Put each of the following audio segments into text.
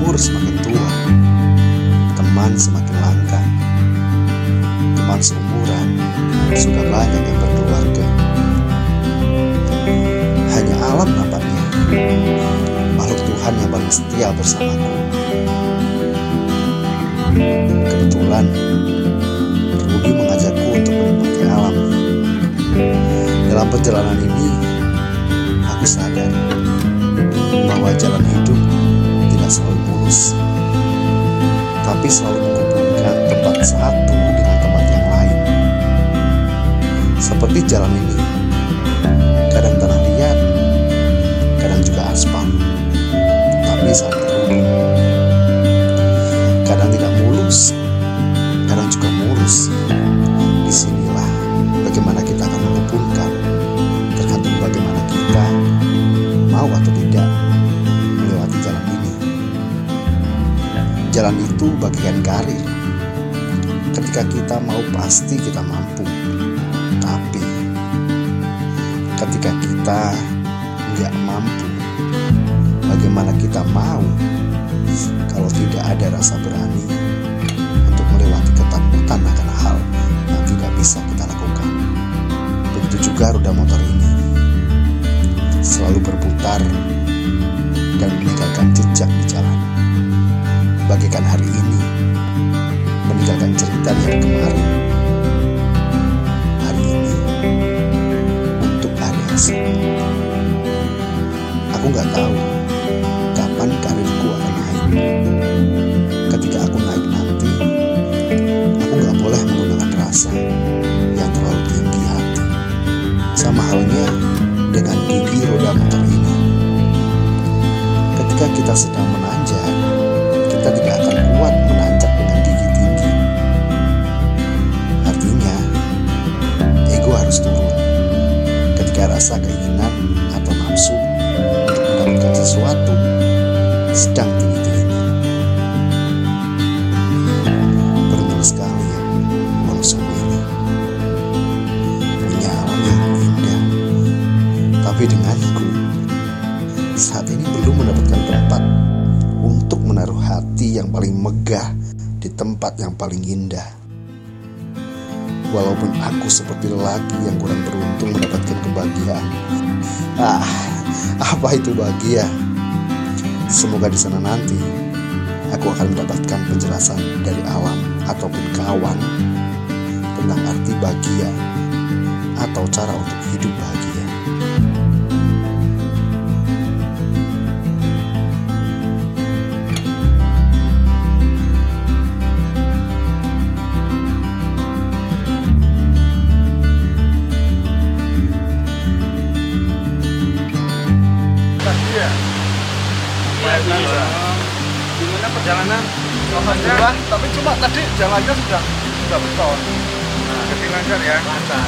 Umur semakin tua, teman semakin langka. Teman seumuran sudah banyak yang berkeluarga. Hanya alam nampaknya, makhluk Tuhan yang paling setia bersamaku. Kebetulan, Rudi mengajakku untuk menikmati alam. Dalam perjalanan ini, aku sadar bahwa jalan hidup tapi selalu menghubungkan tempat satu dengan tempat yang lain. Seperti jalan ini, kadang tanah liat, kadang juga aspal, tapi saling Jalan itu bagian karir. Ketika kita mau pasti kita mampu. Tapi ketika kita nggak mampu, bagaimana kita mau kalau tidak ada rasa berani untuk melewati ketakutan akan hal yang tidak bisa kita lakukan. Begitu juga roda motor ini selalu berputar dan meninggalkan jejak di jalan. Bagaikan hari ini meninggalkan cerita hari kemarin. Hari ini untuk hari esok. Aku nggak tahu kapan karirku akan naik. Ketika aku naik nanti, aku nggak boleh menggunakan rasa yang terlalu tinggi hati. Sama halnya dengan gigi roda motor ini. Ketika kita sedang menanjak, yang paling megah di tempat yang paling indah. Walaupun aku seperti lelaki yang kurang beruntung mendapatkan kebahagiaan. Ah, apa itu bahagia? Semoga di sana nanti aku akan mendapatkan penjelasan dari alam ataupun kawan tentang arti bahagia atau cara untuk hidup bahagia. Tadi jalannya sudah sudah beton. Nah, jadi lancar ya? lancar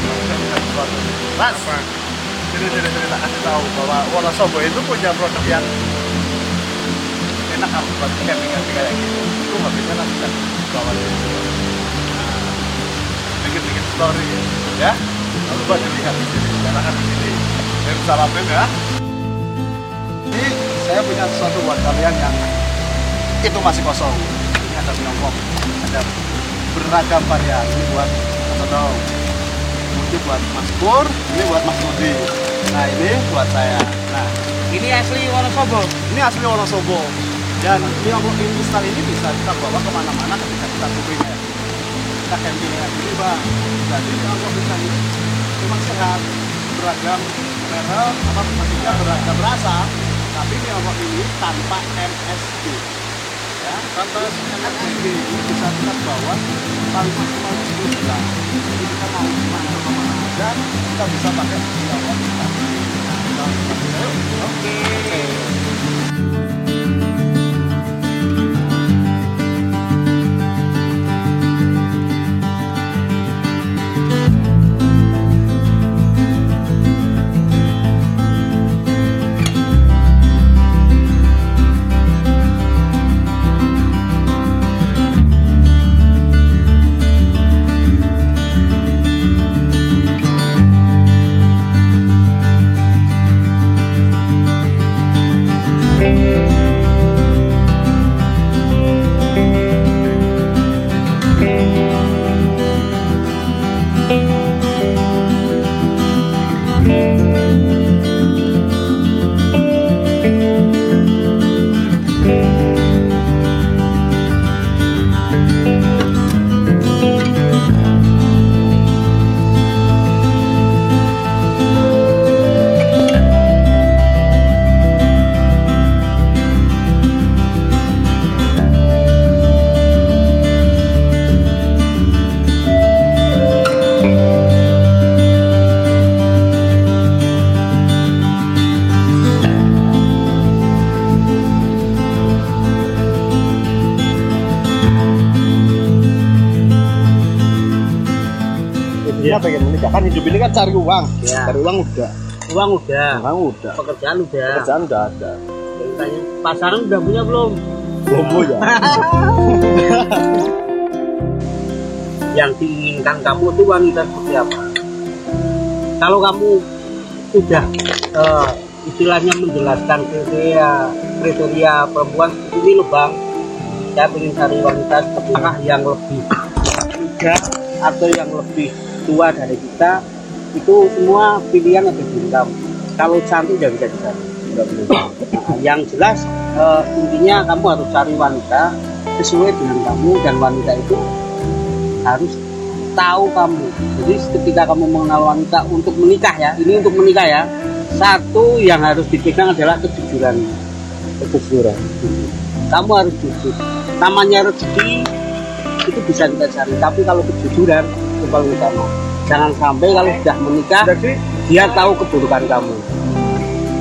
mas jadi jadi jadi tak kasih tahu bahwa Wonosobo itu punya produk yang enak kalau buat camping camping kayak gitu. Itu bisa nanti kan bawa di sini. Nah, bikin bikin story ya. Lalu buat dilihat di sini silakan di sini. Yerusalem ya. Ini saya punya sesuatu buat kalian yang itu masih kosong. Ini ada Tiongkok, ada beragam variasi buat atau Mungkin buat Mas Pur, ini buat Mas Budi. Nah ini buat saya. Nah Ini asli Wonosobo. ini asli Wonosobo. Dan Tiongkok instan ini bisa kita bawa ke mana-mana ketika kita kuliner. Kita camping kayak gini bang. Jadi Tiongkok instan ini memang sehat, beragam merek, apa maksudnya beragam rasa. Tapi Tiongkok ini tanpa MSG. Ya, MSG ini bisa kita bawa paling maksimal 10 bulan. Jadi kita mau ke mana ke mana aja, kita bisa pakai. Nah, kita Intinya pengen menikah kan hidup ini kan cari uang. Iya. Cari uang udah. Uang udah, Uang udah. pekerjaan udah. Kerjaan udah ada. Tanya, pasaran udah punya belum? Bobo ya. Yang diinginkan kamu itu wanita seperti apa? Kalau kamu sudah eh, istilahnya menjelaskan kriteria kriteria perempuan seperti ini loh bang, saya ingin cari wanita apakah yang lebih muda atau yang lebih tua dari kita itu semua pilihan ada di kamu. Kalau cantik tidak bisa dicari. Nah, yang jelas eh, intinya kamu harus cari wanita sesuai dengan kamu dan wanita itu harus tahu kamu. Jadi ketika kamu mengenal wanita untuk menikah ya, ini untuk menikah ya. Satu yang harus dipegang adalah kejujuran. Kejujuran. Kamu harus jujur. Namanya rezeki itu bisa kita cari, tapi kalau kejujuran itu paling utama. Jangan sampai kalau sudah menikah dia tahu keburukan kamu.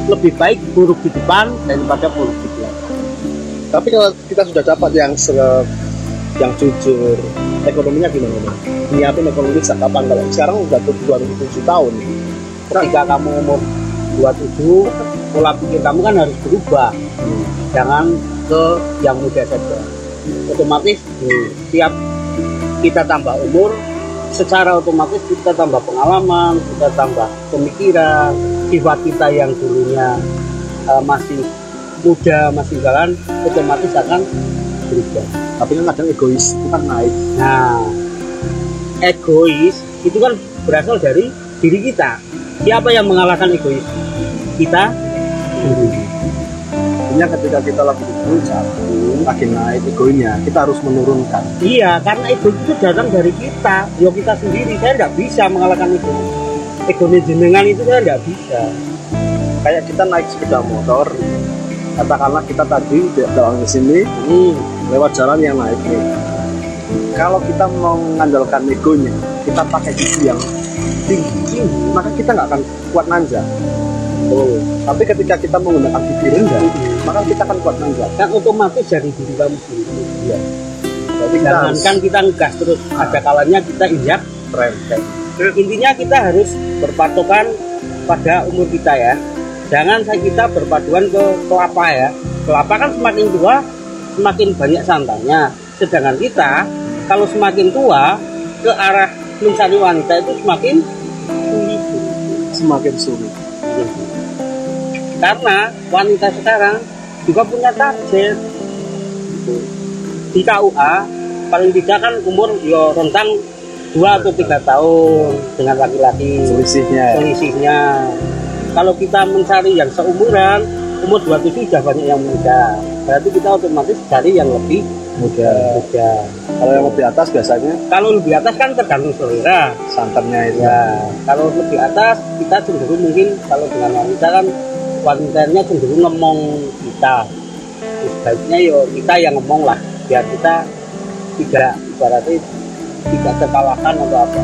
Lebih baik buruk di depan daripada buruk di belakang. Tapi kalau kita sudah dapat yang se- yang jujur, ekonominya gimana? Nyiapin ekonomi sejak kapan? Kalau sekarang udah 27 tahun. Ketika kamu umur 27, pola pikir kamu kan harus berubah. Jangan ke yang muda saja. Otomatis tiap kita tambah umur, secara otomatis kita tambah pengalaman, kita tambah pemikiran, sifat kita yang dulunya eh, masih muda, masih jalan, otomatis akan berubah. Tapi kan kadang egois itu kan naik. Nah, egois itu kan berasal dari diri kita. Siapa yang mengalahkan egois? Kita sendiri. Artinya ketika kita lagi di puncak, lagi naik egonya, kita harus menurunkan. Iya, karena ego itu datang dari kita. Yo kita sendiri, saya nggak bisa mengalahkan itu. Ego jenengan itu saya nggak bisa. Kayak kita naik sepeda motor, katakanlah kita tadi datang ke sini Hmm, lewat jalan yang naik nih. Kalau kita mengandalkan egonya, kita pakai gigi yang tinggi, maka kita nggak akan kuat nanjak. Oh. Tapi ketika kita menggunakan gigi rendah, maka kita akan kuat nanjak. Kan otomatis dari diri kamu sendiri. Iya. Jadi kita harus Jangankan kita ngegas terus, ada kalanya kita injak rem. intinya kita harus berpatokan pada umur kita ya jangan saya kita berpaduan ke kelapa ya kelapa kan semakin tua semakin banyak santannya sedangkan kita kalau semakin tua ke arah mencari wanita itu semakin sulit semakin sulit. Karena wanita sekarang juga punya target. Di KUA paling tidak kan umur yo rentang dua atau tiga tahun dengan laki-laki. Selisihnya. selisihnya. Kalau kita mencari yang seumuran umur 27 sudah banyak yang muda. Berarti kita otomatis cari yang lebih Mudah. muda. Kalau yang lebih atas biasanya? Kalau lebih atas kan tergantung selera. Santannya itu. ya kalau lebih atas kita cenderung mungkin kalau dengan wanita kan wanitanya cenderung ngomong kita. Sebaiknya yo kita yang ngomong lah. Biar kita tidak ibaratnya tidak terkalahkan atau apa